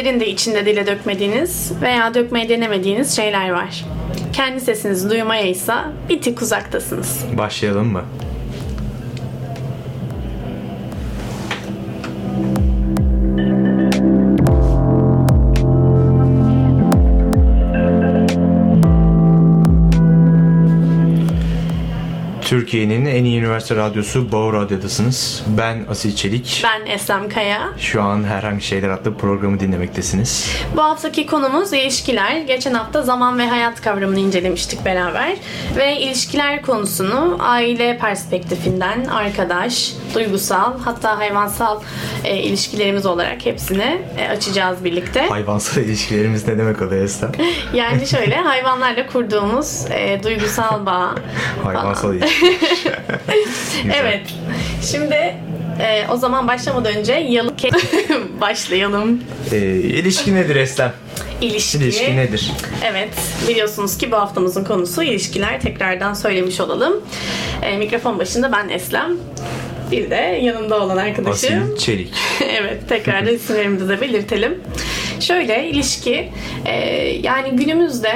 sizlerin de içinde dile dökmediğiniz veya dökmeyi denemediğiniz şeyler var. Kendi sesinizi duymaya ise bir tık uzaktasınız. Başlayalım mı? Türkiye'nin en iyi üniversite radyosu Bağır Radyo'dasınız. Ben Asil Çelik. Ben Eslem Kaya. Şu an Herhangi Şeyler adlı programı dinlemektesiniz. Bu haftaki konumuz ilişkiler. Geçen hafta zaman ve hayat kavramını incelemiştik beraber. Ve ilişkiler konusunu aile perspektifinden arkadaş, duygusal hatta hayvansal e, ilişkilerimiz olarak hepsini e, açacağız birlikte. Hayvansal ilişkilerimiz ne demek oluyor Eslem? Yani şöyle hayvanlarla kurduğumuz e, duygusal bağ. Hayvansal ilişki. Evet. Şimdi e, o zaman başlamadan önce yalı başlayalım. Ee, ilişki nedir Eslem? İlişki. İlişki nedir? Evet, biliyorsunuz ki bu haftamızın konusu ilişkiler. Tekrardan söylemiş olalım. E, mikrofon başında ben Eslem. Bir de yanımda olan arkadaşım. Asil Çelik. evet, tekrar da isimlerimizi de belirtelim. Şöyle, ilişki e, yani günümüzde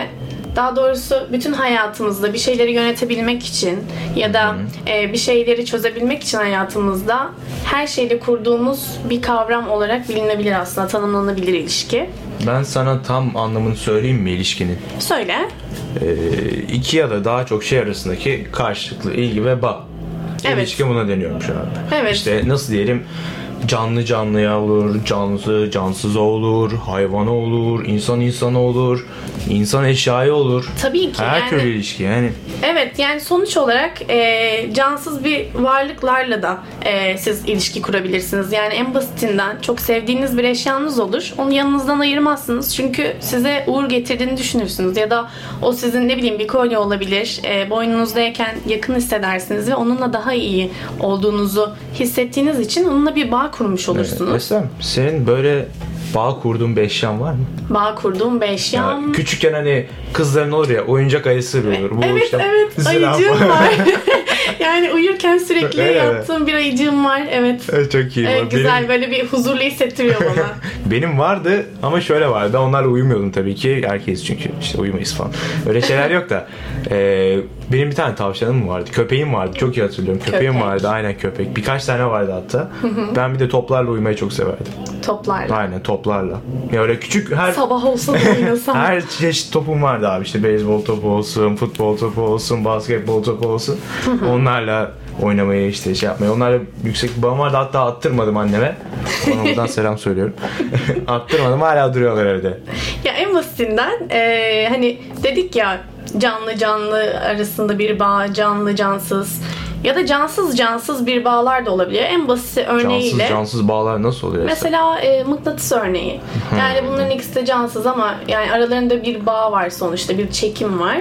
daha doğrusu bütün hayatımızda bir şeyleri yönetebilmek için ya da e, bir şeyleri çözebilmek için hayatımızda her şeyle kurduğumuz bir kavram olarak bilinebilir aslında, tanımlanabilir ilişki. Ben sana tam anlamını söyleyeyim mi ilişkinin? Söyle. Ee, iki ya da daha çok şey arasındaki karşılıklı ilgi ve bağ. Evet. İlişki buna deniyormuş abi. Evet. İşte nasıl diyelim canlı canlıya olur, cansız cansız olur, hayvana olur, insan insana olur, insan eşyaya olur. Tabii ki Her yani. türlü ilişki yani. Evet yani sonuç olarak e, cansız bir varlıklarla da e, siz ilişki kurabilirsiniz. Yani en basitinden çok sevdiğiniz bir eşyanız olur. Onu yanınızdan ayırmazsınız. Çünkü size uğur getirdiğini düşünürsünüz. Ya da o sizin ne bileyim bir kolye olabilir. E, boynunuzdayken yakın hissedersiniz ve onunla daha iyi olduğunuzu hissettiğiniz için onunla bir bağ kurmuş olursunuz. Eslem senin böyle bağ kurduğun bir eşyan var mı? Bağ kurduğum bir Ya, eşyam. küçükken hani kızların olur ya oyuncak ayısı olur. Bu evet işte evet ayıcığım var. yani uyurken sürekli mi? yaptığım bir ayıcığım var. Evet. Evet, Çok iyi. Evet, Benim- güzel böyle bir huzurlu hissettiriyor bana. Benim vardı ama şöyle vardı. Ben onlarla uyumuyordum tabii ki. Herkes çünkü işte uyumayız falan. Öyle şeyler yok da. Ee, benim bir tane tavşanım vardı. Köpeğim vardı. Çok iyi hatırlıyorum. Köpeğim Köpek. vardı. Aynen köpek. Birkaç tane vardı hatta. ben bir de toplarla uyumayı çok severdim. Toplarla. Aynen toplarla. Ya öyle küçük her Sabah olsa da oynasam. her çeşit topum vardı abi. İşte beyzbol topu olsun, futbol topu olsun, basketbol topu olsun. Onlarla oynamayı işte şey yapmayı. Onlarla yüksek bir bağım vardı. Hatta attırmadım anneme. Ona buradan selam söylüyorum. attırmadım. Hala duruyorlar evde. ya en basitinden e, hani dedik ya canlı canlı arasında bir bağ, canlı cansız ya da cansız cansız bir bağlar da olabiliyor. En basit Cansız örneğiyle cansız bağlar nasıl oluyor? Mesela e, mıknatıs örneği. Yani bunların ikisi de cansız ama yani aralarında bir bağ var sonuçta, bir çekim var.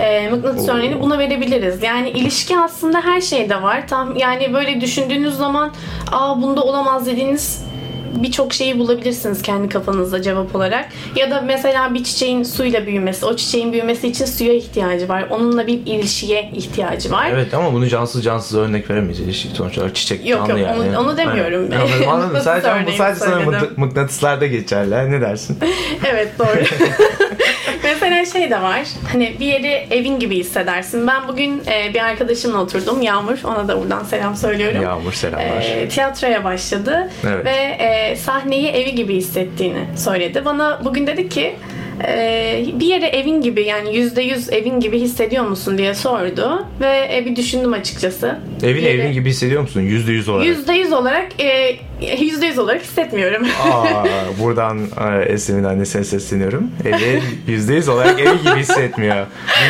E, mıknatıs Oo. örneğini buna verebiliriz. Yani ilişki aslında her şeyde var. Tam yani böyle düşündüğünüz zaman, aa bunda olamaz dediğiniz birçok şeyi bulabilirsiniz kendi kafanızda cevap olarak. Ya da mesela bir çiçeğin suyla büyümesi, o çiçeğin büyümesi için suya ihtiyacı var. Onunla bir ilişkiye ihtiyacı var. Evet ama bunu cansız cansız örnek veremeyiz. İlişki sonuç olarak çiçek Yok, canlı yok, yani. onu- onu demiyorum. Aynen. Anladım, anladım. Sadece, bu sadece sana mıknatıslarda geçerli. ha, Ne dersin? Evet doğru. Mesela şey de var. Hani bir yeri evin gibi hissedersin. Ben bugün e, bir arkadaşımla oturdum. Yağmur. Ona da buradan selam söylüyorum. Yağmur selamlar. E, tiyatroya başladı Evet. ve e, sahneyi evi gibi hissettiğini söyledi. Bana bugün dedi ki e, bir yere evin gibi yani yüzde yüz evin gibi hissediyor musun diye sordu ve e, bir düşündüm açıkçası. Evin Yeri- evin gibi hissediyor musun? Yüzde yüz olarak. Yüzde yüz olarak e, yüzde yüz olarak hissetmiyorum. Aa, buradan e, Eslem'in annesine sesleniyorum. Evi yüzde yüz olarak evi gibi hissetmiyor.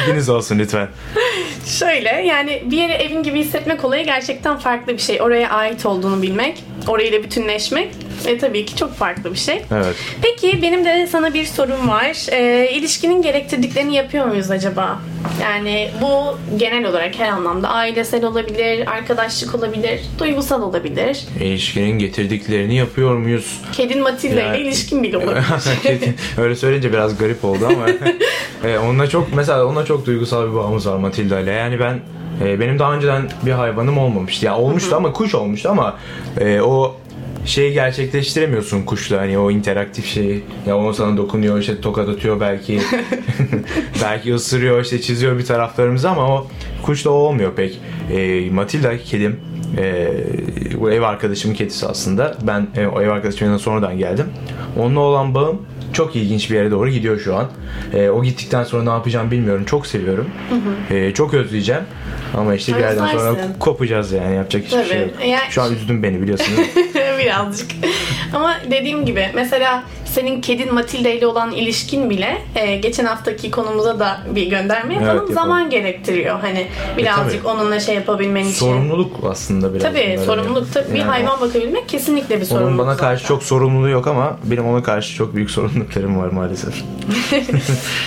Bilginiz olsun lütfen. Şöyle yani bir yere evin gibi hissetmek olayı gerçekten farklı bir şey. Oraya ait olduğunu bilmek, orayla bütünleşmek ve tabii ki çok farklı bir şey. Evet. Peki benim de sana bir sorum var. Ee, ilişkinin gerektirdiklerini yapıyor muyuz acaba? Yani bu genel olarak her anlamda ailesel olabilir, arkadaşlık olabilir, duygusal olabilir. İlişkinin getirdiklerini yapıyor muyuz? Kedin Matilda Yani- ile ilişkin bile olabilir. Öyle söyleyince biraz garip oldu ama e, onunla çok mesela onunla çok duygusal bir bağımız var Matilda ile. Yani ben e, benim daha önceden bir hayvanım olmamıştı. Ya olmuştu ama kuş olmuştu ama e, o şeyi gerçekleştiremiyorsun kuşla hani o interaktif şeyi. Ya o sana dokunuyor işte tokat atıyor belki. belki ısırıyor işte çiziyor bir taraflarımızı ama o kuşla o olmuyor pek. E, Matilda kedim e, bu ev arkadaşımın kedisi aslında. Ben e, o ev arkadaşımın yanına sonradan geldim. Onunla olan bağım çok ilginç bir yere doğru gidiyor şu an. E, o gittikten sonra ne yapacağım bilmiyorum. Çok seviyorum. E, çok özleyeceğim. Ama işte bir yerden sonra kopacağız yani. Yapacak hiçbir Tabii. şey yok. Yani- Şu an üzdün beni biliyorsun değil mi? Birazcık. Ama dediğim gibi mesela senin kedin Matilda ile olan ilişkin bile e, geçen haftaki konumuza da bir gönderme yapalım. yapalım. Zaman gerektiriyor. Hani birazcık tabii. onunla şey yapabilmen için. Sorumluluk aslında biraz. Tabii sorumluluk tabii bir Yani hayvan bakabilmek kesinlikle bir sorumluluk. Onun bana karşı zaten. çok sorumluluğu yok ama benim ona karşı çok büyük sorumluluklarım var maalesef.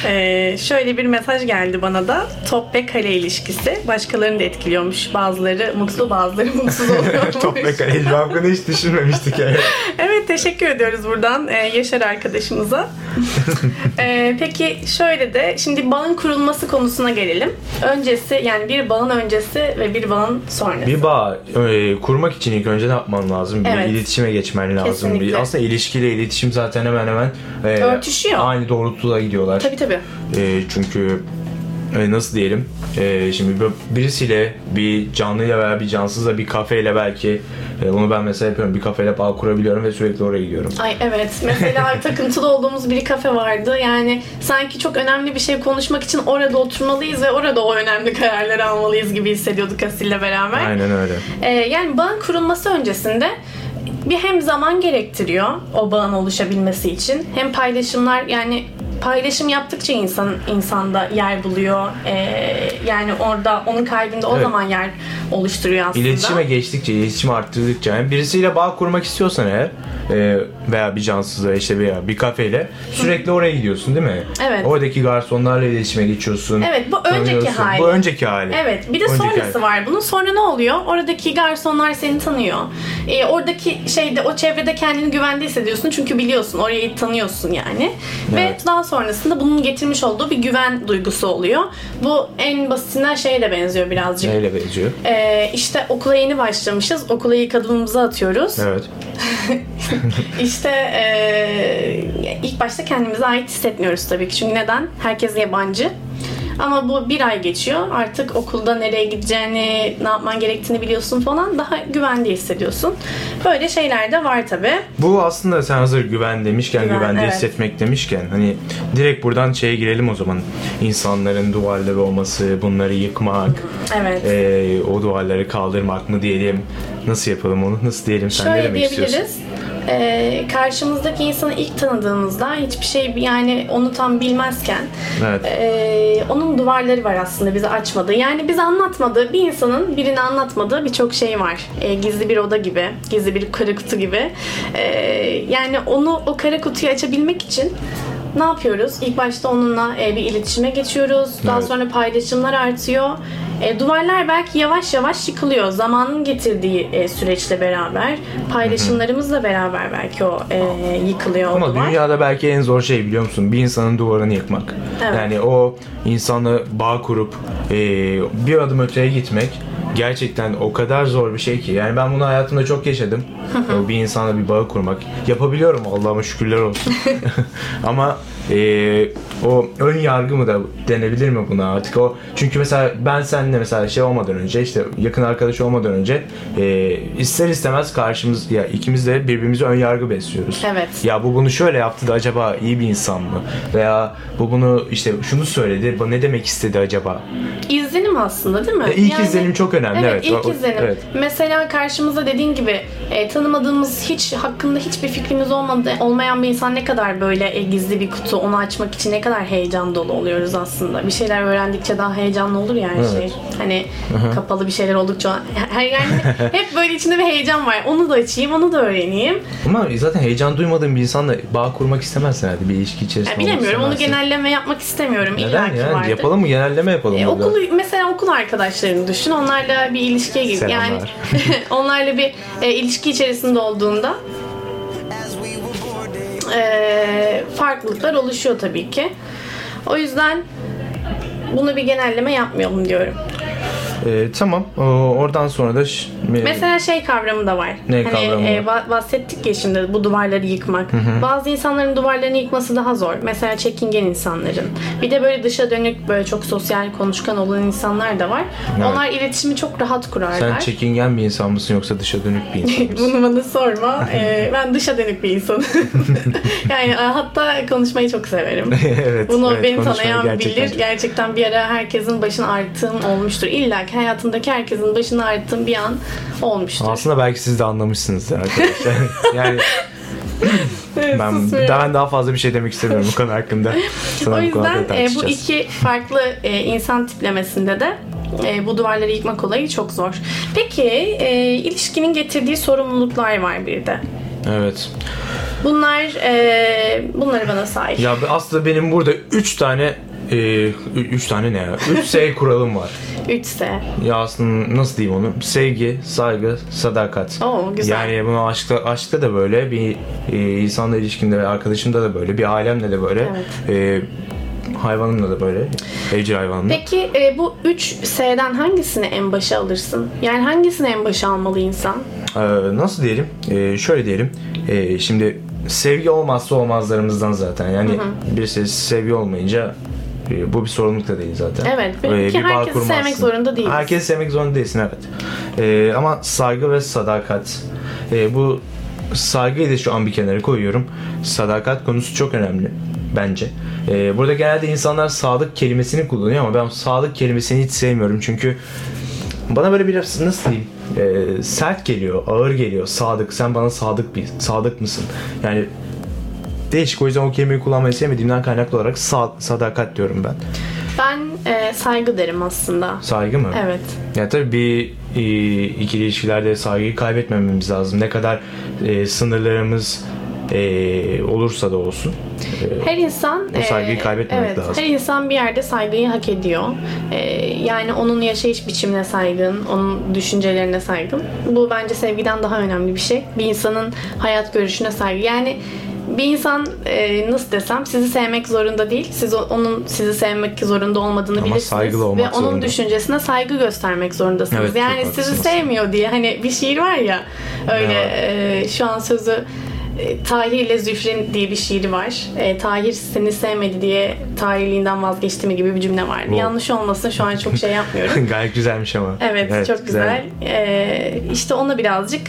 Ee, şöyle bir mesaj geldi bana da. Top ve kale ilişkisi başkalarını da etkiliyormuş. Bazıları mutlu bazıları mutsuz oluyormuş. Top ve kaleci hakkında hiç düşünmemiştik yani. Evet teşekkür ediyoruz buradan e, Yaşar arkadaşımıza. E, peki şöyle de şimdi bağın kurulması konusuna gelelim. Öncesi yani bir bağın öncesi ve bir bağın sonrası. Bir bağ e, kurmak için ilk önce ne yapman lazım? Evet. Bir iletişime geçmen lazım. Kesinlikle. Bir, aslında ilişkiyle iletişim zaten hemen hemen e, Örtüşüyor. Aynı doğrultuda gidiyorlar. Tabii tabii. E, çünkü e, nasıl diyelim? E, şimdi bir- birisiyle bir canlıyla veya bir cansızla bir kafeyle belki e, bunu ben mesela yapıyorum. Bir kafeyle bağ kurabiliyorum ve sürekli oraya gidiyorum. Ay evet. Mesela takıntılı olduğumuz bir kafe vardı. Yani sanki çok önemli bir şey konuşmak için orada oturmalıyız ve orada o önemli kararları almalıyız gibi hissediyorduk Asil'le beraber. Aynen öyle. Ee, yani bağın kurulması öncesinde bir hem zaman gerektiriyor o bağın oluşabilmesi için hem paylaşımlar yani paylaşım yaptıkça insan insanda yer buluyor. Ee, yani orada onun kalbinde o Evet. zaman yer oluşturuyor aslında. İletişime geçtikçe, iletişimi arttırdıkça yani birisiyle bağ kurmak istiyorsan eğer e, veya bir cansızla işte veya bir kafeyle sürekli oraya gidiyorsun değil mi? Evet. Oradaki garsonlarla iletişime geçiyorsun. Evet, bu önceki hali. Bu önceki hali. Evet bir de Önceki sonrası hali. var bunun. Sonra ne oluyor? Oradaki garsonlar seni tanıyor. Ee, oradaki şeyde o çevrede kendini güvende hissediyorsun. Çünkü biliyorsun orayı tanıyorsun yani. Ve Evet. daha sonrasında bunun getirmiş olduğu bir güven duygusu oluyor. Bu en basitinden şeye de benziyor birazcık. Neyle benziyor? Ee, işte okula yeni başlamışız. Okula ilk adımımızı atıyoruz. Evet. İşte ee, ilk başta kendimize ait hissetmiyoruz tabii ki. Çünkü neden? Herkes yabancı. Ama bu bir ay geçiyor. Artık okulda nereye gideceğini, ne yapman gerektiğini biliyorsun falan. Daha güvende hissediyorsun. Böyle şeyler de var tabii. Bu aslında sen hazır güven demişken, Güven, güvende evet. hissetmek demişken hani direkt buradan şeye girelim o zaman. İnsanların duvarları olması, bunları yıkmak, Evet. e, o duvarları kaldırmak mı diyelim? Nasıl yapalım onu? Nasıl diyelim? Sen ne Şöyle demek istiyorsun? Ee, karşımızdaki insanı ilk tanıdığımızda hiçbir şey yani onu tam bilmezken Evet. Ee, onun duvarları var aslında bize açmadığı. Yani bize anlatmadığı bir insanın birine anlatmadığı birçok şey var. Ee, gizli bir oda gibi, gizli bir kara kutu gibi. Ee, yani onu o kara kutuyu açabilmek için ne yapıyoruz? İlk başta onunla e, bir iletişime geçiyoruz. Daha Evet. sonra paylaşımlar artıyor. E, duvarlar belki yavaş yavaş yıkılıyor. Zamanın getirdiği e, süreçle beraber, paylaşımlarımızla beraber belki o e, yıkılıyor o Ama duvar. dünyada belki en zor şey biliyor musun? Bir insanın duvarını yıkmak. Evet. Yani o insanla bağ kurup e, bir adım öteye gitmek gerçekten o kadar zor bir şey ki. Yani ben bunu hayatımda çok yaşadım. Bir insanla bir bağ kurmak. Yapabiliyorum Allah'ıma şükürler olsun. Ama e, o ön yargı mı da denebilir mi buna artık o çünkü mesela ben seninle mesela şey olmadan önce işte yakın arkadaş olmadan önce e, ister istemez karşımız ya ikimiz de birbirimize ön yargı besliyoruz. Evet. Ya bu bunu şöyle yaptı da acaba iyi bir insan mı? Veya bu bunu işte şunu söyledi, bu ne demek istedi acaba? İzlenim aslında değil mi? Ya ilk izlenim çok önemli, evet. ilk O- o- izlenim. evet. Mesela karşımıza dediğin gibi e, tanımadığımız hiç hakkında hiçbir fikrimiz olmadı, olmayan bir insan ne kadar böyle e, gizli bir kutu onu açmak için ne kadar heyecan dolu oluyoruz aslında. Bir şeyler öğrendikçe daha heyecanlı olur ya her Evet. şey. Hani kapalı bir şeyler oldukça her yani hep böyle içinde bir heyecan var. Onu da açayım, onu da öğreneyim. Ama zaten heyecan duymadığın bir insanla bağ kurmak istemezsin herhalde bir ilişki içerisinde. Ya bilemiyorum onu genelleme yapmak istemiyorum. Neden İlla ki ya? vardır. Yapalım mı? Genelleme yapalım E, burada. okul mesela okul arkadaşlarını düşün. Onlarla bir ilişkiye gir. Yani onlarla bir e, ilişki içerisinde olduğunda e, farklılıklar oluşuyor tabii ki. O yüzden bunu bir genelleme yapmayalım diyorum. Ee, tamam. O, oradan sonra da Mesela şey kavramı da var. Ne hani kavramı e, bahsettik ya şimdi bu duvarları yıkmak. Bazı insanların duvarlarını yıkması daha zor. Mesela çekingen insanların. Bir de böyle dışa dönük böyle çok sosyal konuşkan olan insanlar da var. Evet. Onlar iletişimi çok rahat kurarlar. Sen çekingen bir insan mısın yoksa dışa dönük bir insan mısın? Bunu bana sorma. Ee, ben dışa dönük bir insanım. yani e, hatta konuşmayı çok severim. evet. Bunu evet, beni tanıyan gerçekten bilir. çok- Gerçekten bir ara herkesin başını ağrıttığım olmuştur. İlla ki hayatımdaki herkesin başını ağrıttığım bir an olmuştur. Aslında belki siz de anlamışsınızdır arkadaşlar. yani ben ben daha fazla bir şey demek istemiyorum bu konu hakkında. Sana O bu yüzden e, bu iki farklı e, insan tiplemesinde de e, bu duvarları yıkmak olayı çok zor. Peki e, ilişkinin getirdiği sorumluluklar var bir de. Evet. Bunlar e, bunları bana say. Ya aslında benim burada 3 tane 3 tane ne ya? 3 S kuralım var. 3S. Ya aslında nasıl diyeyim onu? Sevgi, saygı, sadakat. Oo güzel. Yani bunu aşkta, aşkta da böyle, bir e, insanla ilişkinde ve arkadaşımda da böyle, bir ailemle de böyle, e, hayvanımla da böyle, evcil hayvanımla. Peki e, bu 3 S'den hangisini en başa alırsın? Yani hangisini en başa almalı insan? Ee, nasıl diyelim? Ee, şöyle diyelim. Ee, şimdi sevgi olmazsa olmazlarımızdan zaten. Yani birisi sevgi olmayınca e, bu bir sorumluluk da değil zaten. Evet, Ee, ki kurmazsın. sevmek zorunda değiliz. Herkesi sevmek zorunda değilsin evet. Ee, ama saygı ve sadakat. Ee, bu saygıyı da şu an bir kenara koyuyorum. Sadakat konusu çok önemli bence. Ee, burada genelde insanlar sadık kelimesini kullanıyor ama ben sadık kelimesini hiç sevmiyorum çünkü bana böyle biraz nasıl diyeyim e, sert geliyor, ağır geliyor. Sadık, sen bana sadık bir, sadık mısın? Yani değişik o yüzden o kelimeyi kullanmayı sevmediğimden kaynaklı olarak sa- sadakat diyorum ben. Ben e, saygı derim aslında. Saygı mı? Evet. Ya tabii bir e, ikili ilişkilerde saygıyı kaybetmememiz lazım. Ne kadar e, sınırlarımız e, olursa da olsun. E, Her insan O saygıyı e, kaybetmemek evet, lazım. Her insan bir yerde saygıyı hak ediyor. E, yani onun yaşayış biçimine saygın, onun düşüncelerine saygın. Bu bence sevgiden daha önemli bir şey. Bir insanın hayat görüşüne saygı. Yani bir insan e, nasıl desem sizi sevmek zorunda değil. Siz onun sizi sevmek zorunda olmadığını Ama bilirsiniz ve onun zorunda. düşüncesine saygı göstermek zorundasınız. Evet, yani sizi haklısınız. sevmiyor diye hani bir şiir var ya öyle e, şu an sözü e, Tahir ile Zühre'nin diye bir şiiri var. E, Tahir seni sevmedi diye Tahirliğinden vazgeçti mi gibi bir cümle var. Wow. Yanlış olmasın şu an çok şey yapmıyorum. Gayet güzelmiş ama. Evet, çok güzel. Ee, işte ona birazcık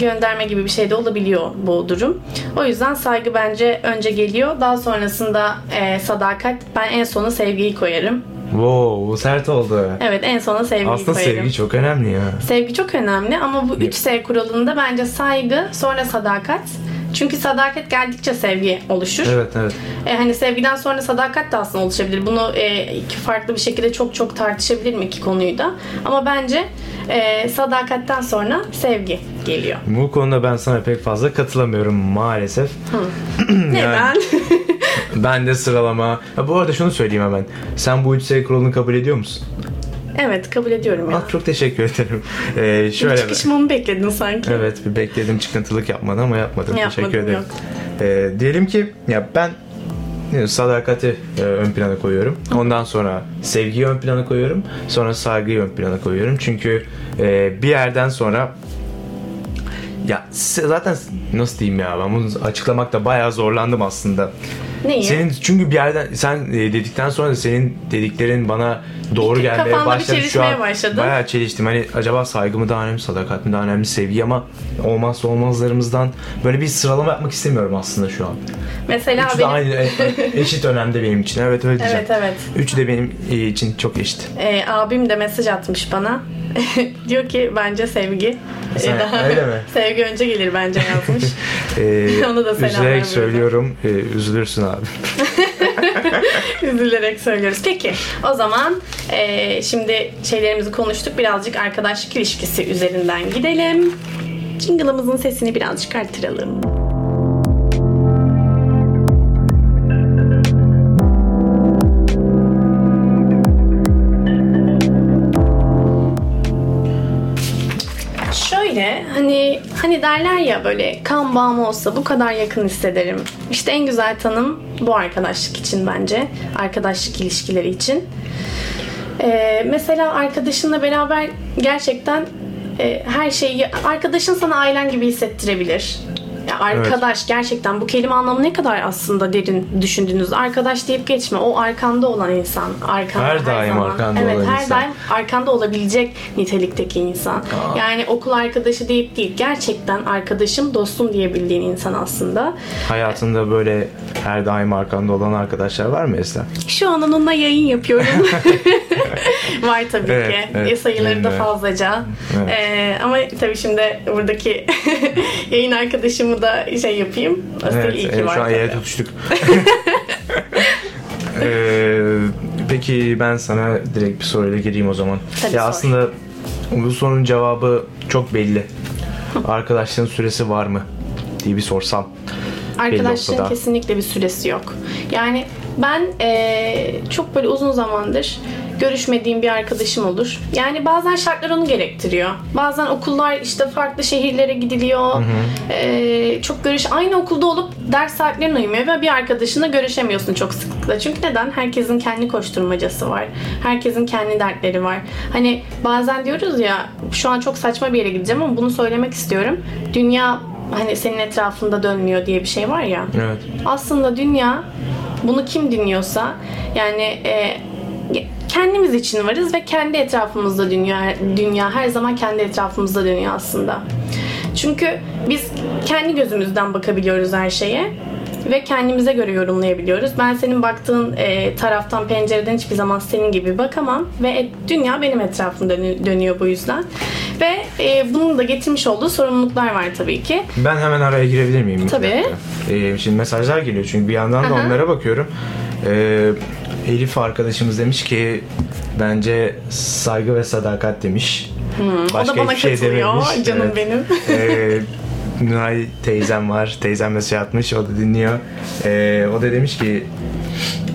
gönderme gibi bir şey de olabiliyor bu durum. O yüzden saygı bence önce geliyor. Daha sonrasında e, sadakat. Ben en sona sevgiyi koyarım. Wow, bu sert oldu. Evet en sona sevgiyi Aslında koyarım. sevgi çok önemli ya. Sevgi çok önemli ama bu 3S kuralında bence saygı sonra sadakat. Çünkü sadakat geldikçe sevgi oluşur. Evet evet. E, hani sevgiden sonra sadakat de aslında oluşabilir. Bunu e, iki farklı bir şekilde çok çok tartışabilirim iki konuyu da. Ama bence e, sadakatten sonra sevgi geliyor. Bu konuda ben sana pek fazla katılamıyorum maalesef. Neden? Ben de sıralama. Ha, bu arada şunu söyleyeyim hemen. Sen bu 3S kuralını kabul ediyor musun? Evet kabul ediyorum ya. Ah, çok teşekkür ederim. Ee, şöyle Çıkışmamı bekledin sanki. Evet bir bekledim çıkıntılık yapmadı ama yapmadım. Yapmadım, teşekkür ederim. yok. Ee, diyelim ki ya ben e, sadakati e, ön plana koyuyorum. Ondan sonra sevgiyi ön plana koyuyorum. Sonra saygıyı ön plana koyuyorum. Çünkü e, bir yerden sonra ya zaten nasıl diyeyim ya ben bunu açıklamakta bayağı zorlandım aslında. Neyi? Senin çünkü bir yerden sen e, dedikten sonra da senin dediklerin bana doğru gelmeye kafanda başladı şu an. başladı. Bayağı çeliştim. Hani acaba saygı mı daha önemli, sadakat mi daha önemli, sevgi ama olmazsa olmazlarımızdan böyle bir sıralama yapmak istemiyorum aslında şu an. Mesela Üçü de benim... aynı e- eşit önemde benim için. Evet öyle diyeceğim. Evet evet. Üçü de benim e, için çok eşit. E, abim de mesaj atmış bana. Diyor ki bence sevgi. E, Sen- daha- öyle mi? sevgi önce gelir bence yazmış. Ee, Ona da selamlar üzülerek söylüyorum. e, üzülürsün abi. Üzülerek söylüyoruz. Peki o zaman e, şimdi şeylerimizi konuştuk. Birazcık arkadaşlık ilişkisi üzerinden gidelim. Jingle'ımızın sesini birazcık artıralım. Şöyle hani hani derler ya böyle kan bağım olsa bu kadar yakın hissederim. İşte en güzel tanım bu arkadaşlık için bence. Arkadaşlık ilişkileri için. Ee, mesela arkadaşınla beraber gerçekten e, her şeyi arkadaşın sana ailen gibi hissettirebilir. Ya arkadaş gerçekten bu kelime anlamı ne kadar aslında derin düşündüğünüz. Arkadaş deyip geçme. O arkanda olan insan. Arkanda, Her daim zaman. arkanda evet, olan her insan. daim arkanda olabilecek nitelikteki insan. Aa. Yani okul arkadaşı deyip değil. Gerçekten arkadaşım, dostum diyebildiğin insan aslında. Hayatında böyle her daim arkanda olan arkadaşlar var mı Esra? Şu an onunla yayın yapıyorum. Var tabii Evet, ki. evet, E, sayıları da evet. fazlaca. Evet. Ee, ama tabii şimdi buradaki yayın arkadaşımı da şey yapayım. Asil Evet, iyi ki evet, var şu an yere tutuştuk. Ee, peki ben sana direkt bir soruyla gireyim o zaman. Tabii, ya sor. aslında bu sorunun cevabı çok belli. Arkadaşlığın süresi var mı diye bir sorsam. Arkadaşlığın noktada. kesinlikle bir süresi yok. Yani ben eee, çok böyle uzun zamandır görüşmediğim bir arkadaşım olur. Yani bazen şartlar onu gerektiriyor. Bazen okullar işte farklı şehirlere gidiliyor. Eee, çok görüş aynı okulda olup ders saatlerine uymuyor ve bir arkadaşınla görüşemiyorsun çok sıklıkla. Çünkü neden? Herkesin kendi koşturmacası var. Herkesin kendi dertleri var. Hani bazen diyoruz ya şu an çok saçma bir yere gideceğim ama bunu söylemek istiyorum. Dünya hani senin etrafında dönmüyor diye bir şey var ya. Evet. Aslında dünya bunu kim dinliyorsa yani e, kendimiz için varız ve kendi etrafımızda dünya dünya her zaman kendi etrafımızda dönüyor aslında. Çünkü biz kendi gözümüzden bakabiliyoruz her şeye ve kendimize göre yorumlayabiliyoruz. Ben senin baktığın e, taraftan pencereden hiçbir zaman senin gibi bakamam ve et- dünya benim etrafımda dönü- dönüyor bu yüzden. Ve e, bunun da getirmiş olduğu sorumluluklar var tabii ki. Ben hemen araya girebilir miyim? Tabii. Ee, şimdi mesajlar geliyor çünkü bir yandan da Aha. onlara bakıyorum. Ee, Elif arkadaşımız demiş ki bence saygı ve sadakat demiş. o da bana şey katılıyor dememiş. canım Evet. benim. Ee, Nuray teyzem var. Teyzem mesaj atmış. O da dinliyor. Ee, o da demiş ki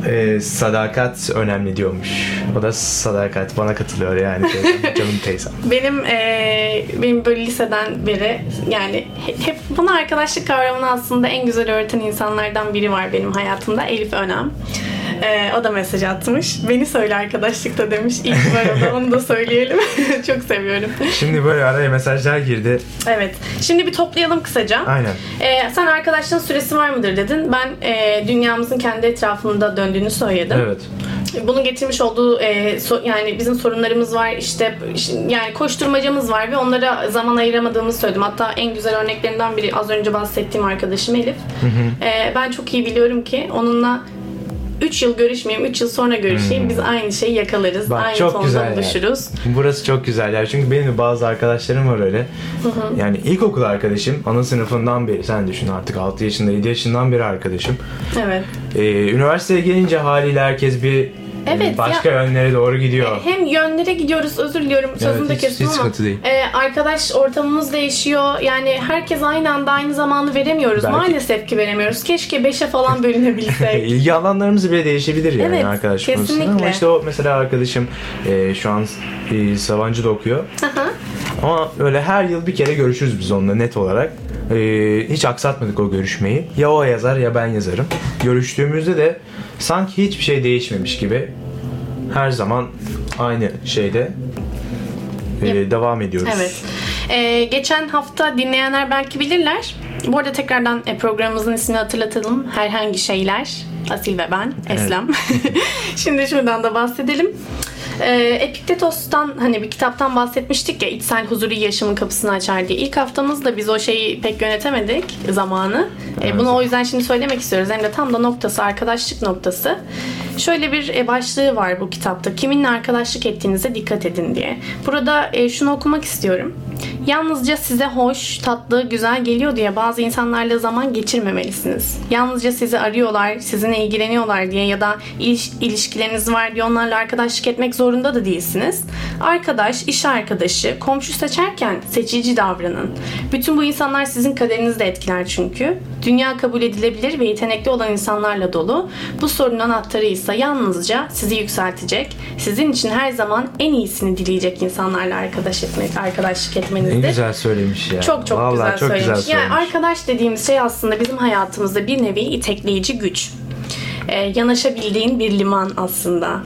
e, sadakat önemli diyormuş. O da sadakat. Bana katılıyor yani teyzem. Canım teyzem. Benim eee, benim böyle liseden beri yani he- hep bana arkadaşlık kavramını aslında en güzel öğreten insanlardan biri var benim hayatımda. Elif Önem. Eee, o da mesaj atmış. Beni söyle arkadaşlıkta demiş. İyi ki var. Onu da söyleyelim. Çok seviyorum. Şimdi böyle araya mesajlar girdi. Evet. Şimdi bir toplayalım kısaca. Aynen. Ee, sen arkadaşlığın süresi var mıdır dedin. Ben e, dünyamızın kendi etrafında döndüğünü söyledim. Evet. Bunun getirmiş olduğu e, so- yani bizim sorunlarımız var işte yani koşturmacamız var ve onlara zaman ayıramadığımızı söyledim. Hatta en güzel örneklerinden biri az önce bahsettiğim arkadaşım Elif. E, ben çok iyi biliyorum ki onunla 3 yıl görüşmeyeyim, 3 yıl sonra görüşeyim. Biz aynı şeyi yakalarız. Bak aynı çok tonda güzel. buluşuruz. Yani. Burası çok güzel ya. Çünkü benim de bazı arkadaşlarım var öyle. Yani ilkokul arkadaşım. Ana sınıfından beri sen düşün artık 6 yaşında 7 yaşından beri arkadaşım. Evet. Ee, üniversiteye gelince haliyle herkes bir Evet, başka yönlere doğru gidiyor. Hem yönlere gidiyoruz özür diliyorum sözünü de hiç- kestim hiç ama değil. e, arkadaş ortamımız değişiyor yani herkes aynı anda aynı zamanı veremiyoruz Belki- maalesef ki veremiyoruz keşke 5'e falan bölünebilsek İlgi alanlarımız bile değişebilir yani Evet, arkadaş konusunda. kesinlikle. Ama işte o mesela arkadaşım e, şu an e, Sabancı'da okuyor. Aha. Ama öyle her yıl bir kere görüşürüz biz onunla net olarak. Ee, hiç aksatmadık o görüşmeyi. Ya o yazar ya ben yazarım. Görüştüğümüzde de sanki hiçbir şey değişmemiş gibi her zaman aynı şeyde e, devam ediyoruz. Evet. Ee, geçen hafta dinleyenler belki bilirler. Bu arada tekrardan e, programımızın ismini hatırlatalım. Herhangi şeyler. Asil ve ben. Eslem. Şimdi şuradan da bahsedelim. Ee, Epiktetos'tan hani bir kitaptan bahsetmiştik ya içsel huzuru yaşamın kapısını açar diye. İlk haftamızda biz o şeyi pek yönetemedik zamanı. Evet. bunu o yüzden şimdi söylemek istiyoruz. Hem de tam da noktası arkadaşlık noktası. Şöyle bir e, başlığı var bu kitapta. Kiminle arkadaşlık ettiğinize dikkat edin diye. Burada e, şunu okumak istiyorum. Yalnızca size hoş, tatlı, güzel geliyor diye bazı insanlarla zaman geçirmemelisiniz. Yalnızca sizi arıyorlar, sizinle ilgileniyorlar diye ya da iliş- ilişkileriniz var diye onlarla arkadaşlık etmek zorunda da değilsiniz. Arkadaş, iş arkadaşı, komşu seçerken seçici davranın. Bütün bu insanlar sizin kaderinizi de etkiler çünkü. Dünya kabul edilebilir ve yetenekli olan insanlarla dolu. Bu sorunun anahtarı ise yalnızca sizi yükseltecek, sizin için her zaman en iyisini dileyecek insanlarla arkadaş etmek, arkadaşlık Ne etmenizdir. güzel söylemiş ya. Çok çok Vallahi güzel çok söylemiş. güzel söylemiş. Yani arkadaş dediğimiz şey aslında bizim hayatımızda bir nevi itekleyici güç. E, yanaşabildiğin bir liman aslında.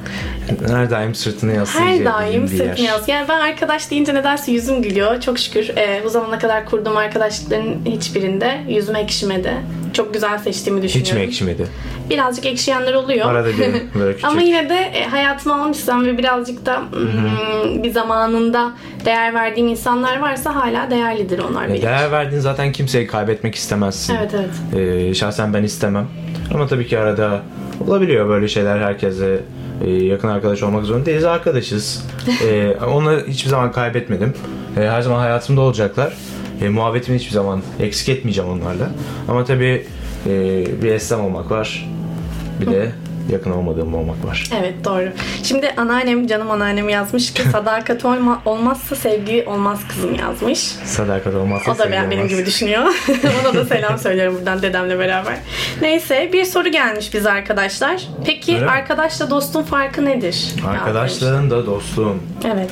Her daim sırtını Her yaslayabildiğin daim sırtını yaz. Yani ben arkadaş deyince nedense yüzüm gülüyor. Çok şükür e, bu zamana kadar kurduğum arkadaşlıkların hiçbirinde yüzüm ekşimedi. Çok güzel seçtiğimi Hiç düşünüyorum. mi ekşimedi? Birazcık ekşiyenler oluyor. Arada bir böyle küçük. Ama yine de e, hayatıma almışsam ve birazcık da mm, bir zamanında değer verdiğim insanlar varsa hala değerlidir onlar benim. Değer verdiğin zaten kimseyi kaybetmek istemezsin. Evet evet. Ee, şahsen ben istemem. Ama tabii ki arada olabiliyor böyle şeyler herkese e, yakın arkadaş olmak zorunda değiliz. Arkadaşız. Ee, onları hiçbir zaman kaybetmedim. Ee, her zaman hayatımda olacaklar. E, muhabbetimi hiçbir zaman eksik etmeyeceğim onlarla. Ama tabii e, bir esnem olmak var. Bir de yakın olmadığım olmak var. Evet doğru. Şimdi anneannem canım anneannem yazmış ki sadakat olma, olmazsa sevgi olmaz kızım yazmış. Sadakat olmazsa O da sevgi ben benim olmaz. gibi düşünüyor. Ona da selam söylüyorum buradan dedemle beraber. Neyse bir soru gelmiş bize arkadaşlar. Peki Öyle mi? arkadaşla dostun farkı nedir? Arkadaşlığın da dostluğun. Evet.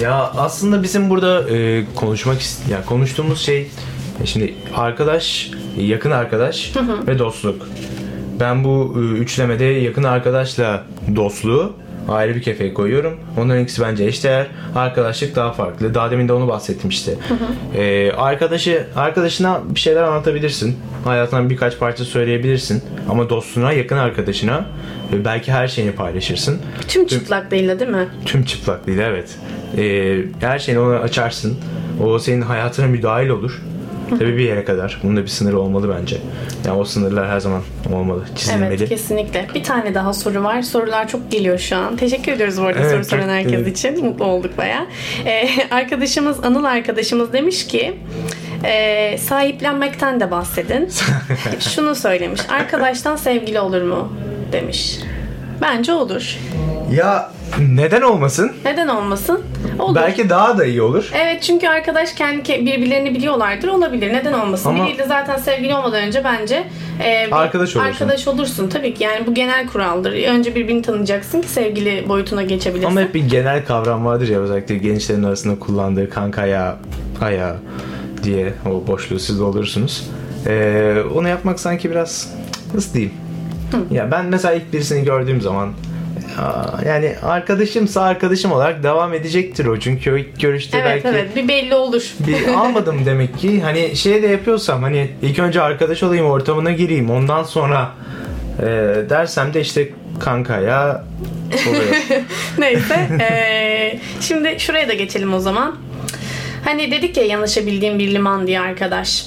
Ya aslında bizim burada e, konuşmak ist- ya konuştuğumuz şey e, şimdi arkadaş, yakın arkadaş ve dostluk. Ben bu e, üçlemede yakın arkadaşla dostluğu ayrı bir kefeye koyuyorum. Onların ikisi bence eşdeğer. Arkadaşlık daha farklı. Daha demin de onu bahsettim işte. E, arkadaşı arkadaşına bir şeyler anlatabilirsin. Hayatından birkaç parça söyleyebilirsin. Ama dostuna, yakın arkadaşına e, belki her şeyini paylaşırsın. Tüm çıplaklığıyla değil mi? Tüm çıplaklığıyla evet. Ee, her şeyini ona açarsın. O senin hayatına müdahil olur. Tabii bir yere kadar. Bunun da bir sınırı olmalı bence. Yani o sınırlar her zaman olmalı, çizilmeli. Evet kesinlikle. Bir tane daha soru var. Sorular çok geliyor şu an. Teşekkür ediyoruz bu arada Evet, soru soran herkes evet. için. Mutlu olduk baya. Ee, arkadaşımız, Anıl arkadaşımız demiş ki e, sahiplenmekten de bahsedin. Şunu söylemiş. Arkadaştan sevgili olur mu? Demiş. Bence olur. Ya neden olmasın? Neden olmasın? Olur. Belki daha da iyi olur. Evet çünkü arkadaş kendi ke- birbirlerini biliyorlardır olabilir. Neden olmasın? Ama- Biriyle zaten sevgili olmadan önce bence e, Arkadaş olursun. Arkadaş olursun tabii ki. Yani bu genel kuraldır. Önce birbirini tanıyacaksın ki sevgili boyutuna geçebilirsin. Ama hep bir genel kavram vardır ya özellikle gençlerin arasında kullandığı kanka ya, aya diye o boşluğu siz doldurursunuz. Ee, onu yapmak sanki biraz nasıl diyeyim? Ya ben mesela ilk birisini gördüğüm zaman yani arkadaşımsa arkadaşım olarak devam edecektir o. Çünkü o ilk görüşte evet belki evet bir belli olur. bir almadım demek ki. Hani şey de yapıyorsam hani ilk önce arkadaş olayım ortamına gireyim ondan sonra e, dersem de işte kanka ya. Neyse. eee, şimdi şuraya da geçelim o zaman. Hani dedik ya yanaşabildiğim bir liman diye arkadaş.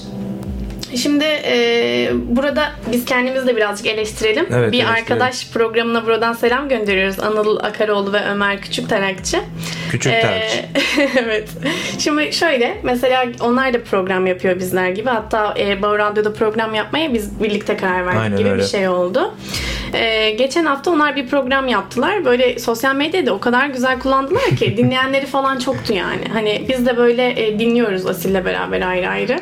Şimdi eee, burada biz kendimizi de birazcık eleştirelim. Evet, bir arkadaş programına buradan selam gönderiyoruz. Anıl Akaroğlu ve Ömer Küçük Tarakçı. Küçük Ee, tercih. evet. Şimdi şöyle mesela onlar da program yapıyor bizler gibi. Hatta e, Bağır Radyo'da program yapmaya biz birlikte karar verdik Aynen gibi öyle. bir şey oldu. Ee, geçen hafta onlar bir program yaptılar. Böyle sosyal medyada o kadar güzel kullandılar ki dinleyenleri falan çoktu yani. Hani biz de böyle e, dinliyoruz Asil'le beraber ayrı ayrı.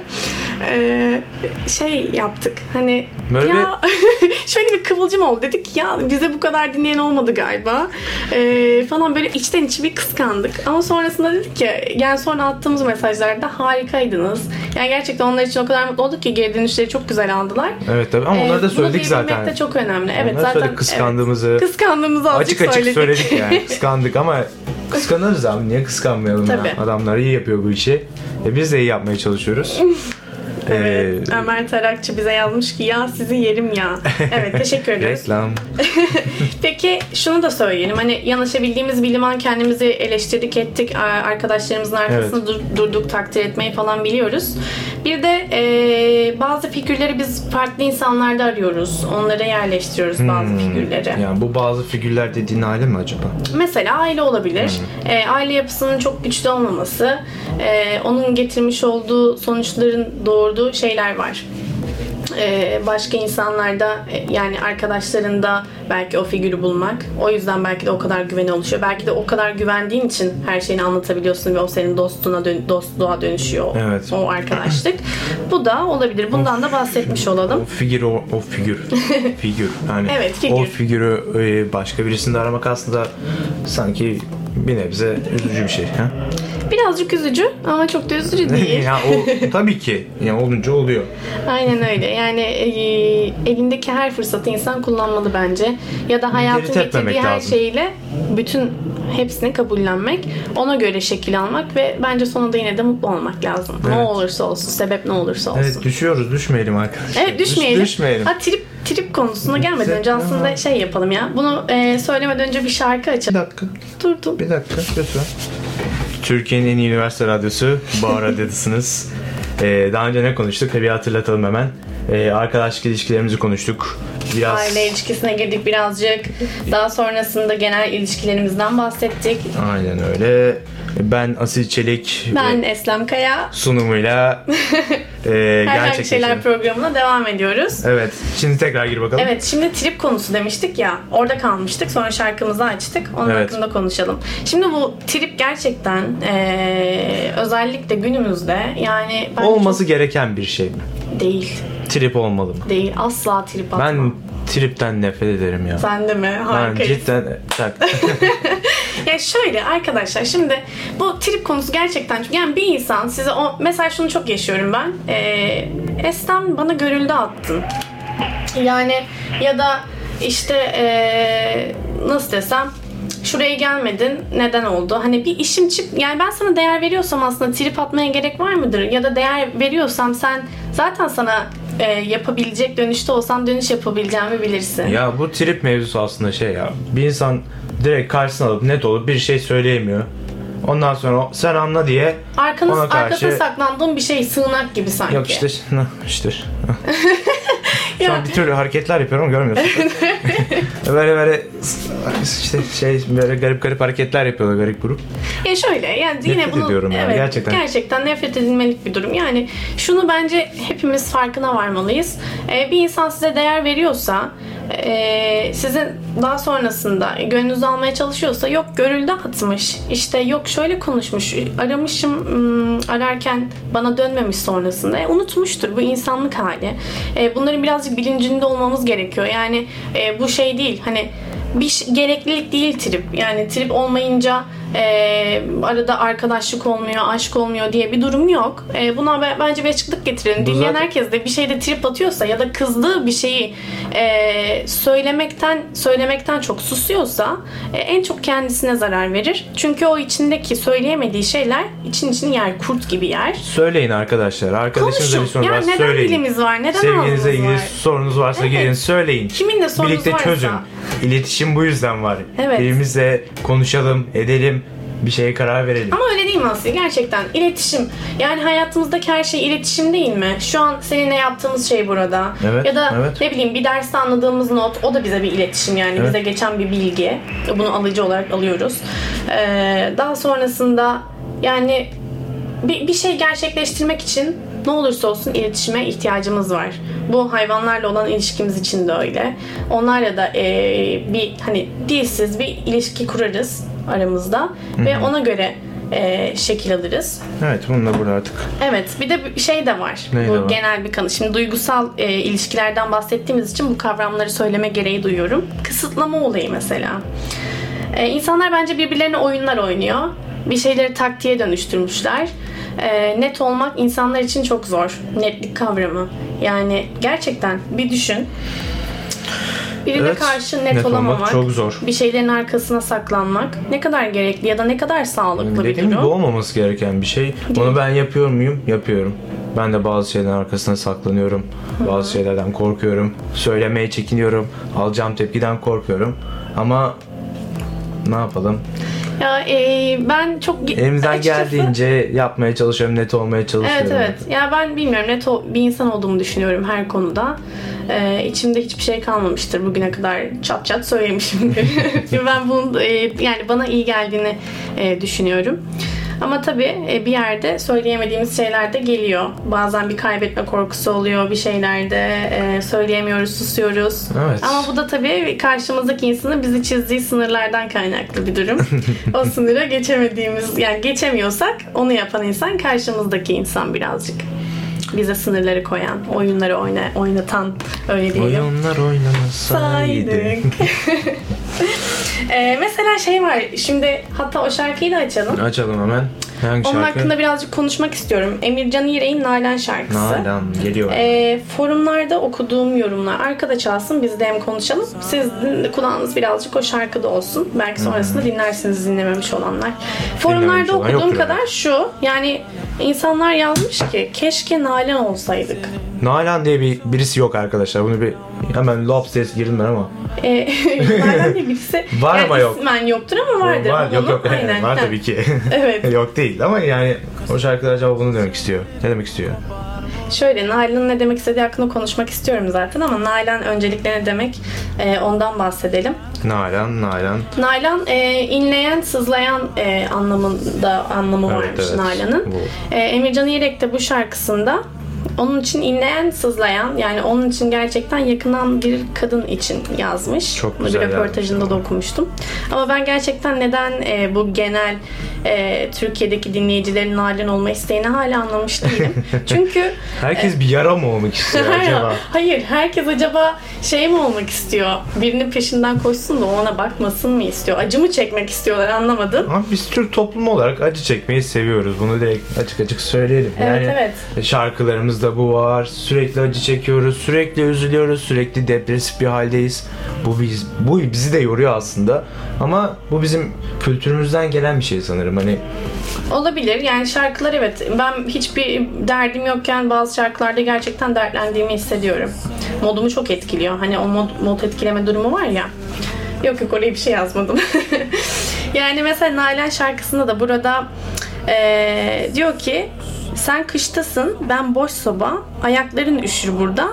Ee, şey yaptık. Hani Böyle ya şöyle bir kıvılcım oldu. Dedik ya bize bu kadar dinleyen olmadı galiba. Ee, falan böyle içten içe bir kıskandık. Ama sonrasında dedik ki yani sonra attığımız mesajlarda harikaydınız. Yani gerçekten onlar için o kadar mutlu olduk ki geri dönüşleri çok güzel aldılar. Evet tabii ama onları da Ee, söyledik bunu zaten. de çok önemli. Evet Onları zaten söyledik, kıskandığımızı evet. kıskandığımızı azıcık açık açık söyledik. söyledik yani. Kıskandık ama kıskanırız abi. Niye kıskanmayalım Tabii. ya? Adamlar iyi yapıyor bu işi. E biz de iyi yapmaya çalışıyoruz. Evet. Ee, Ömer Tarakçı bize yazmış ki ya sizi yerim ya. Evet teşekkür ederiz. reklam. Peki şunu da söyleyelim. Hani yanaşabildiğimiz bir liman kendimizi eleştirdik ettik. Ar- Arkadaşlarımızın arkasında dur- durduk takdir etmeyi falan biliyoruz. Bir de e, bazı figürleri biz farklı insanlarda arıyoruz. Onlara yerleştiriyoruz bazı Hmm. figürleri. Yani bu bazı figürler dediğin aile mi acaba? Mesela aile olabilir. E, aile yapısının çok güçlü olmaması, e, onun getirmiş olduğu sonuçların doğurduğu şeyler var. E, başka insanlarda e, yani arkadaşlarında belki o figürü bulmak. O yüzden belki de o kadar güveni oluşuyor. Belki de o kadar güvendiğin için her şeyini anlatabiliyorsun ve o senin dostluğuna dön- dostluğa dönüşüyor. Evet. O arkadaşlık. Bu da olabilir. Bundan da bahsetmiş olalım. O figür o, o figür. figür. Yani Evet, figür. O figürü e, başka birisinde aramak aslında sanki bir nebze üzücü bir şey. Ha? Birazcık üzücü ama çok da üzücü değil. ya o tabii ki. Yani olunca oluyor. Aynen öyle. Yani e, elindeki her fırsatı insan kullanmalı bence. Ya da hayatın getirdiği her lazım. şeyle bütün hepsini kabullenmek, ona göre şekil almak ve bence sonunda yine de mutlu olmak lazım. Ne Evet. olursa olsun, sebep ne olursa olsun. Evet düşüyoruz. Düşmeyelim arkadaşlar. Evet düşmeyelim. Düş- düşmeyelim. Ha, trip trip konusuna gelmeden önce aslında şey yapalım ya. Bunu e, söylemeden önce bir şarkı Bir açalım. dakika. Durdum. Bir dakika lütfen. Türkiye'nin en iyi üniversite radyosu Bağır Radyo'dasınız. Ee, daha önce ne konuştuk? Bir hatırlatalım hemen. Ee, arkadaşlık ilişkilerimizi konuştuk. Biraz Aile ilişkisine girdik birazcık. Daha sonrasında genel ilişkilerimizden bahsettik. aynen öyle. Ben Asil Çelik Ben Eslem Kaya. sunumuyla e, Herhangi gerçekleştirdim. Şeyler programına devam ediyoruz. Evet. Şimdi tekrar gir bakalım. Evet şimdi trip konusu demiştik ya orada kalmıştık sonra şarkımızı açtık onun Evet. hakkında konuşalım. Şimdi bu trip gerçekten eee, özellikle günümüzde yani Olması gereken bir şey mi? çok değil Trip olmalı mı? değil asla trip atma. Ben tripten nefret ederim ya. Sen de mi? Ben Harikayız. cidden tak. Ya şöyle arkadaşlar şimdi bu trip konusu gerçekten yani bir insan size o mesela şunu çok yaşıyorum ben. Ee, Estem bana görüldü attın. Yani ya da işte ee, nasıl desem şuraya gelmedin neden oldu? Hani bir işim çık yani ben sana değer veriyorsam aslında trip atmaya gerek var mıdır? Ya da değer veriyorsam sen zaten sana ee, yapabilecek dönüşte olsam dönüş yapabileceğimi bilirsin. ya bu trip mevzusu aslında şey ya. Bir insan direkt karşısına alıp net olup bir şey söyleyemiyor. Ondan sonra sen anla diye Arkanız, ona karşı arkasına saklandığın bir şey sığınak gibi sanki. yok işte işte. Şu an bir türlü hareketler yapıyorum görmüyorsun. böyle böyle işte şey böyle garip garip hareketler yapıyorlar garip grup. Ya şöyle yani yine Nefret bunu ediyorum ya, evet, gerçekten. gerçekten nefret edilmelik bir durum. Yani şunu bence hepimiz farkına varmalıyız. Ee, bir insan size değer veriyorsa e, sizin daha sonrasında gönlünüzü almaya çalışıyorsa yok görüldü atmış işte yok şöyle konuşmuş aramışım hmm, ararken bana dönmemiş sonrasında E, unutmuştur bu insanlık hali. E, bunların birazcık bilincinde olmamız gerekiyor. Yani e, bu şey değil hani bir gereklilik değil trip. Yani trip olmayınca e, arada arkadaşlık olmuyor, aşk olmuyor diye bir durum yok. E, buna be- bence bir açıklık getirelim. Bu Dinleyen zaten- herkes de bir şeyde trip atıyorsa ya da kızdığı bir şeyi e, söylemekten söylemekten çok susuyorsa e, en çok kendisine zarar verir. Çünkü o içindeki söyleyemediği şeyler için içini yer, kurt gibi yer. Söyleyin arkadaşlar. Arkadaşınıza bir sorun Ya varsa neden söyleyin. dilimiz var? Neden Sevginize ilgili var? sorunuz varsa Evet. gelin söyleyin. Kiminle sorunuz Birlikte varsa. çözün. İletişim bu yüzden var. Evet. Birbirimizle konuşalım, edelim, bir şeye karar verelim. Ama öyle değil mi Aslı? Gerçekten iletişim. Yani hayatımızdaki her şey iletişim değil mi? Şu an seninle yaptığımız şey burada. Evet, ya da evet. ne bileyim bir derste anladığımız not o da bize bir iletişim yani Evet. bize geçen bir bilgi. Bunu alıcı olarak alıyoruz. Ee, daha sonrasında yani bir, bir şey gerçekleştirmek için ne olursa olsun iletişime ihtiyacımız var. Bu hayvanlarla olan ilişkimiz için de öyle. Onlarla da e, bir hani dilsiz bir ilişki kurarız aramızda ve ona göre e, şekil alırız. Evet bunu da burada artık. Evet bir de şey de var. Ne bu var? genel bir kanı. Şimdi duygusal e, ilişkilerden bahsettiğimiz için bu kavramları söyleme gereği duyuyorum. Kısıtlama olayı mesela. E, insanlar bence birbirlerine oyunlar oynuyor. Bir şeyleri taktiğe dönüştürmüşler. E, net olmak insanlar için çok zor. Netlik kavramı. Yani gerçekten bir düşün. Birine Evet, karşı net, net olmak olamamak, çok zor. bir şeylerin arkasına saklanmak ne kadar gerekli ya da ne kadar sağlıklı bir Dediğim durum. gibi olmaması gereken bir şey. Onu ben yapıyor muyum? Yapıyorum. Ben de bazı şeylerin arkasına saklanıyorum. Bazı şeylerden korkuyorum. Söylemeye çekiniyorum. Alacağım tepkiden korkuyorum. Ama ne yapalım? Ya e, ben çok Elimizden açıkçası- geldiğince yapmaya çalışıyorum, net olmaya çalışıyorum. Evet evet. Ya ben bilmiyorum net bir insan olduğumu düşünüyorum her konuda. Ee, içimde hiçbir şey kalmamıştır bugüne kadar çat çat söylemişimdir. ben bunun e, yani bana iyi geldiğini e, düşünüyorum. Ama tabii e, bir yerde söyleyemediğimiz şeyler de geliyor. Bazen bir kaybetme korkusu oluyor bir şeylerde. E, söyleyemiyoruz, susuyoruz. Evet. Ama bu da tabii karşımızdaki insanın bizi çizdiği sınırlardan kaynaklı bir durum. o sınıra geçemediğimiz, yani geçemiyorsak onu yapan insan karşımızdaki insan birazcık. Bize sınırları koyan, oyunları oyna, oynatan öyle diyelim. Oyunlar oynamasaydı. Ee, mesela şey var. Şimdi hatta o şarkıyı da açalım. Açalım hemen. Hangi Onun şarkı? hakkında birazcık konuşmak istiyorum. Emircan İğrek'in Nalan şarkısı. Nalan geliyor. Ee, forumlarda okuduğum yorumlar arkada çalsın biz de hem konuşalım. Siz din- kulağınız birazcık o şarkıda olsun. Belki sonrasında dinlersiniz dinlememiş olanlar. Forumlarda Dinlememiş olan okuduğum kadar şu. Yani insanlar yazmış ki keşke Nalan olsaydık. Nalan diye bir birisi yok arkadaşlar. Bunu bir hemen lop ses girdim ben ama. Ee, Nalan diye birisi Var yani ama yok. ismen yoktur ama vardır. Var yok yok Aynen. var Ha. tabii ki. Evet. yok değil ama yani o şarkılar acaba bunu demek istiyor. Ne demek istiyor? Şöyle Nalan'ın ne demek istediği hakkında konuşmak istiyorum zaten ama Nalan öncelikle ne demek e, ondan bahsedelim. Nalan, Nalan. Nalan e, inleyen, sızlayan e, anlamında anlamı Evet, varmış evet. Nalan'ın. E, Emircan İrek de bu şarkısında onun için inleyen, sızlayan yani onun için gerçekten yakınan bir kadın için yazmış. Çok Bunu güzel bir röportajında da okumuştum. Ama ben gerçekten neden e, bu genel e, Türkiye'deki dinleyicilerin Nalan olma isteğini hala anlamış değilim. Çünkü Herkes bir yara mı olmak istiyor acaba? Hayır, herkes acaba şey mi olmak istiyor? Birinin peşinden koşsun da ona bakmasın mı istiyor? Acı mı çekmek istiyorlar anlamadım. Ama biz Türk toplumu olarak acı çekmeyi seviyoruz. Bunu direkt açık açık söyleyelim. Evet, yani evet. Şarkılarımızda bu var. Sürekli acı çekiyoruz, sürekli üzülüyoruz, sürekli depresif bir haldeyiz. Bu biz bu bizi de yoruyor aslında. Ama bu bizim kültürümüzden gelen bir şey sanırım. Hani Olabilir. Yani şarkılar evet. Ben hiçbir derdim yokken bazı şarkılarda gerçekten dertlendiğimi hissediyorum. Modumu çok etkiliyor. Hani o mod, mod etkileme durumu var ya. Yok yok oraya bir şey yazmadım. yani mesela Nalan şarkısında da burada eee, diyor ki sen kıştasın ben boş soba ayakların üşür burada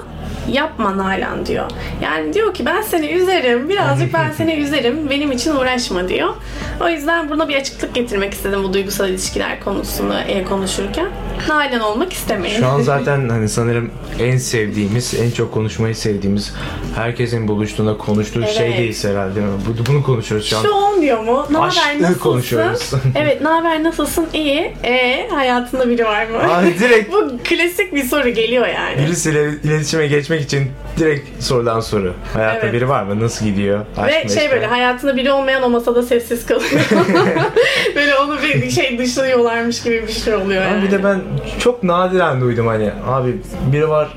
yapma Nalan diyor. Yani diyor ki ben seni üzerim birazcık ben seni üzerim benim için uğraşma diyor. O yüzden buna bir açıklık getirmek istedim bu duygusal ilişkiler konusunu e, konuşurken. Nalan olmak istemeyin. şu an zaten hani sanırım en sevdiğimiz, en çok konuşmayı sevdiğimiz, herkesin buluştuğunda konuştuğu Evet. şeydeyiz herhalde. Bu- Bunu konuşuyoruz şu an. Şu olmuyor mu? Ne haber Aşkı nasılsın? konuşuyoruz. evet ne haber nasılsın? İyi. E hayatında biri var mı? Aa, direkt Bu klasik bir soru geliyor yani. birisiyle iletişime geçmek için direkt sorulan soru. Hayatta Evet. biri var mı? Nasıl gidiyor? Aşk Ve meşk şey böyle hayatında biri olmayan o masada sessiz kalıyor. böyle onu bir şey dışlıyorlarmış gibi bir şey oluyor yani. bir de ben çok nadiren duydum hani abi biri var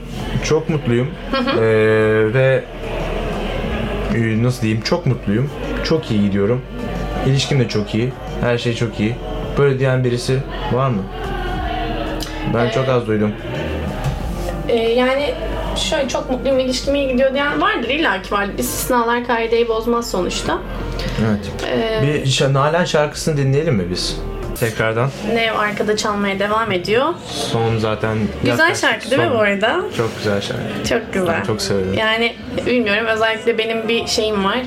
çok mutluyum Ee, ve e, nasıl diyeyim çok mutluyum çok iyi gidiyorum İlişkim de çok iyi her şey çok iyi böyle diyen birisi var mı? Ben çok az duydum. Ee, yani şöyle çok mutluyum ilişkim iyi gidiyor diyen vardır illa ki vardır. İstisnalar kaideyi bozmaz sonuçta. Evet. Ee, Bir Nalan şarkısını dinleyelim mi biz? Tekrardan. ne arkada çalmaya devam ediyor. Son zaten Güzel şarkı değil mi son- bu arada? Çok güzel şarkı. Çok güzel. Ben çok severim. Yani bilmiyorum özellikle benim bir şeyim var.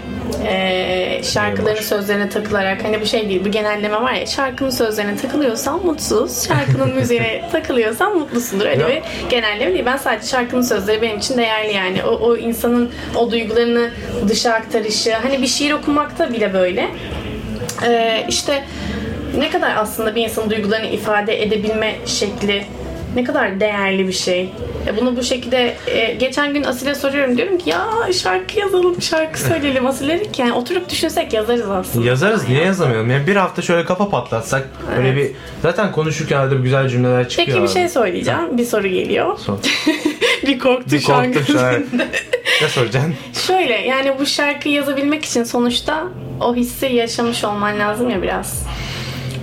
Ee, şarkıların sözlerine takılarak hani bu şey değil bir genelleme var ya şarkının sözlerine takılıyorsan mutsuz şarkının müziğine takılıyorsan mutlusundur öyle Ya. bir genelleme değil ben sadece şarkının sözleri benim için değerli yani o, o insanın o duygularını dışa aktarışı hani bir şiir okumakta bile böyle ee, işte ne kadar aslında bir insanın duygularını ifade edebilme şekli ne kadar değerli bir şey. E bunu bu şekilde e, geçen gün Asil'e soruyorum diyorum ki ya şarkı yazalım, şarkı söyleyelim Asil ki yani oturup düşünsek yazarız aslında. Yazarız niye yazamayalım? Yani bir hafta şöyle kafa patlatsak böyle bir zaten konuşurken arada güzel cümleler çıkıyor. Peki bir şey söyleyeceğim. Bir soru geliyor. Sor. bir korktu Bir şu an ne soracaksın? Şöyle yani bu şarkıyı yazabilmek için sonuçta o hissi yaşamış olman lazım ya biraz.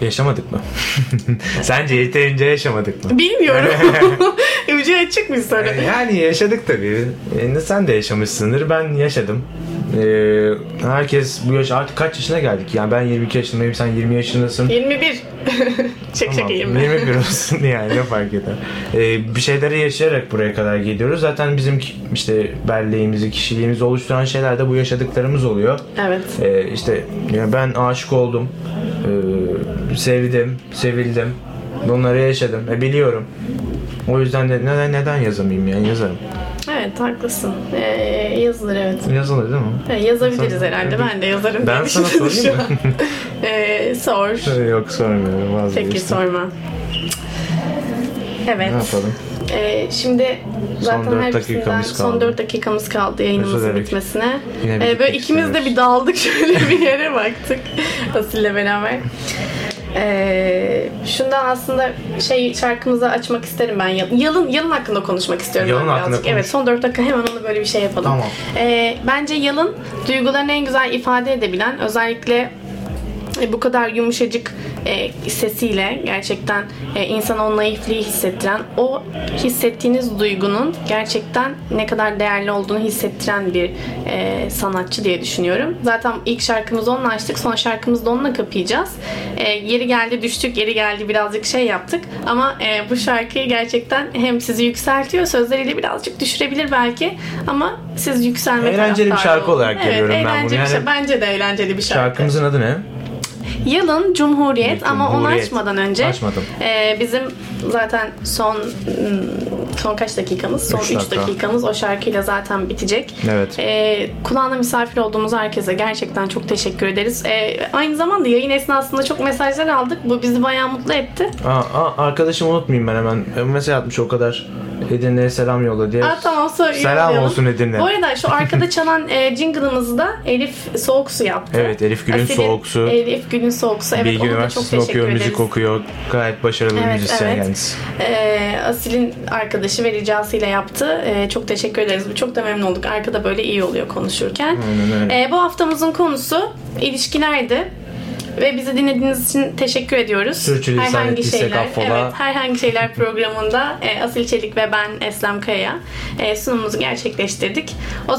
Yaşamadık mı? Sence yeterince yaşamadık mı? Bilmiyorum. Ucu açık bir soru. Yani yaşadık tabii. E, sen de yaşamışsındır. Ben yaşadım. E, herkes bu yaş artık kaç yaşına geldik? Yani ben 22 yaşındayım, sen 20 yaşındasın. 21. Çek Tamam, çek 21. 21 olsun yani ne fark eder. Ee, bir şeyleri yaşayarak buraya kadar geliyoruz. Zaten bizim işte belleğimizi, kişiliğimizi oluşturan şeyler de bu yaşadıklarımız oluyor. Evet. Ee, işte yani ben aşık oldum. Ee, sevdim, sevildim. Bunları yaşadım. E, biliyorum. O yüzden de neden neden yazamayayım yani yazarım. Evet haklısın. Ee, yazılır evet. Yazılır değil mi? Ee, yazabiliriz Sen- herhalde. Ben de yazarım. Ben sana sorayım mı? Ee, sor. Yok sormuyorum vazgeçtim. Peki sorma. Evet. Ne yapalım? Ee, şimdi zaten her birisinden dakikamız son kaldı. 4 dakikamız kaldı yayınımızın bitmesine. Ee, böyle ikimiz de bir dağıldık şöyle bir yere baktık. Asil'le beraber. Ee, şundan aslında şey şarkımızı açmak isterim ben. Yalın, yalın, hakkında konuşmak istiyorum Yalın hakkında birazcık. konuş. Evet son 4 dakika hemen onu böyle bir şey yapalım. Tamam. Ee, bence Yalın duygularını en güzel ifade edebilen özellikle e, bu kadar yumuşacık e, sesiyle gerçekten e, insana o naifliği hissettiren, o hissettiğiniz duygunun gerçekten ne kadar değerli olduğunu hissettiren bir e, sanatçı diye düşünüyorum. Zaten ilk şarkımızı onunla açtık, son şarkımızı da onunla kapayacağız. E, yeri geldi düştük, yeri geldi birazcık şey yaptık. Ama e, bu şarkıyı gerçekten hem sizi yükseltiyor, sözleriyle birazcık düşürebilir belki ama siz yükselme Eğlenceli bir şarkı olun. olarak görüyorum ben bunu. Yani- şey. Bence de eğlenceli bir şarkı. Şarkımızın adı ne? Yalın Cumhuriyet ama onu Cumhuriyet. açmadan önce Açmadım. e, bizim zaten son hmm, son kaç dakikamız? Son Üç 3 dakika. dakikamız o şarkıyla zaten bitecek. Evet. E, kulağına misafir olduğumuz herkese gerçekten çok teşekkür ederiz. E, aynı zamanda yayın esnasında çok mesajlar aldık. Bu bizi bayağı mutlu etti. Aa, aa, arkadaşım unutmayayım ben hemen. E, Mesaj atmış o kadar. Edirne'ye selam yolla diye. Aa, tamam söyle. Selam yollayalım. olsun Edirne. Bu arada şu arkada çalan e, jingle'ımızı da Elif Soğuk Su yaptı. Evet Elif Gül'ün Asil'in- Soğuk Su. Elif Gül'ün Soğuk Su. Evet Bilgi ona da çok Üniversitesi'nde teşekkür okuyor, ederiz. müzik okuyor. Gayet başarılı bir Evet, müzisyen evet. kendisi. Ee, Asil'in arkadaşı ve ricasıyla yaptı. Ee, çok teşekkür ederiz. Çok da memnun olduk. Arkada böyle iyi oluyor konuşurken. Aynen öyle. Ee, bu haftamızın konusu ilişkilerdi. Ve bizi dinlediğiniz için teşekkür ediyoruz. Sürçülisan ettiysek affola. Evet, herhangi şeyler programında e, Asil Çelik ve ben Eslem Kaya e, sunumumuzu gerçekleştirdik. O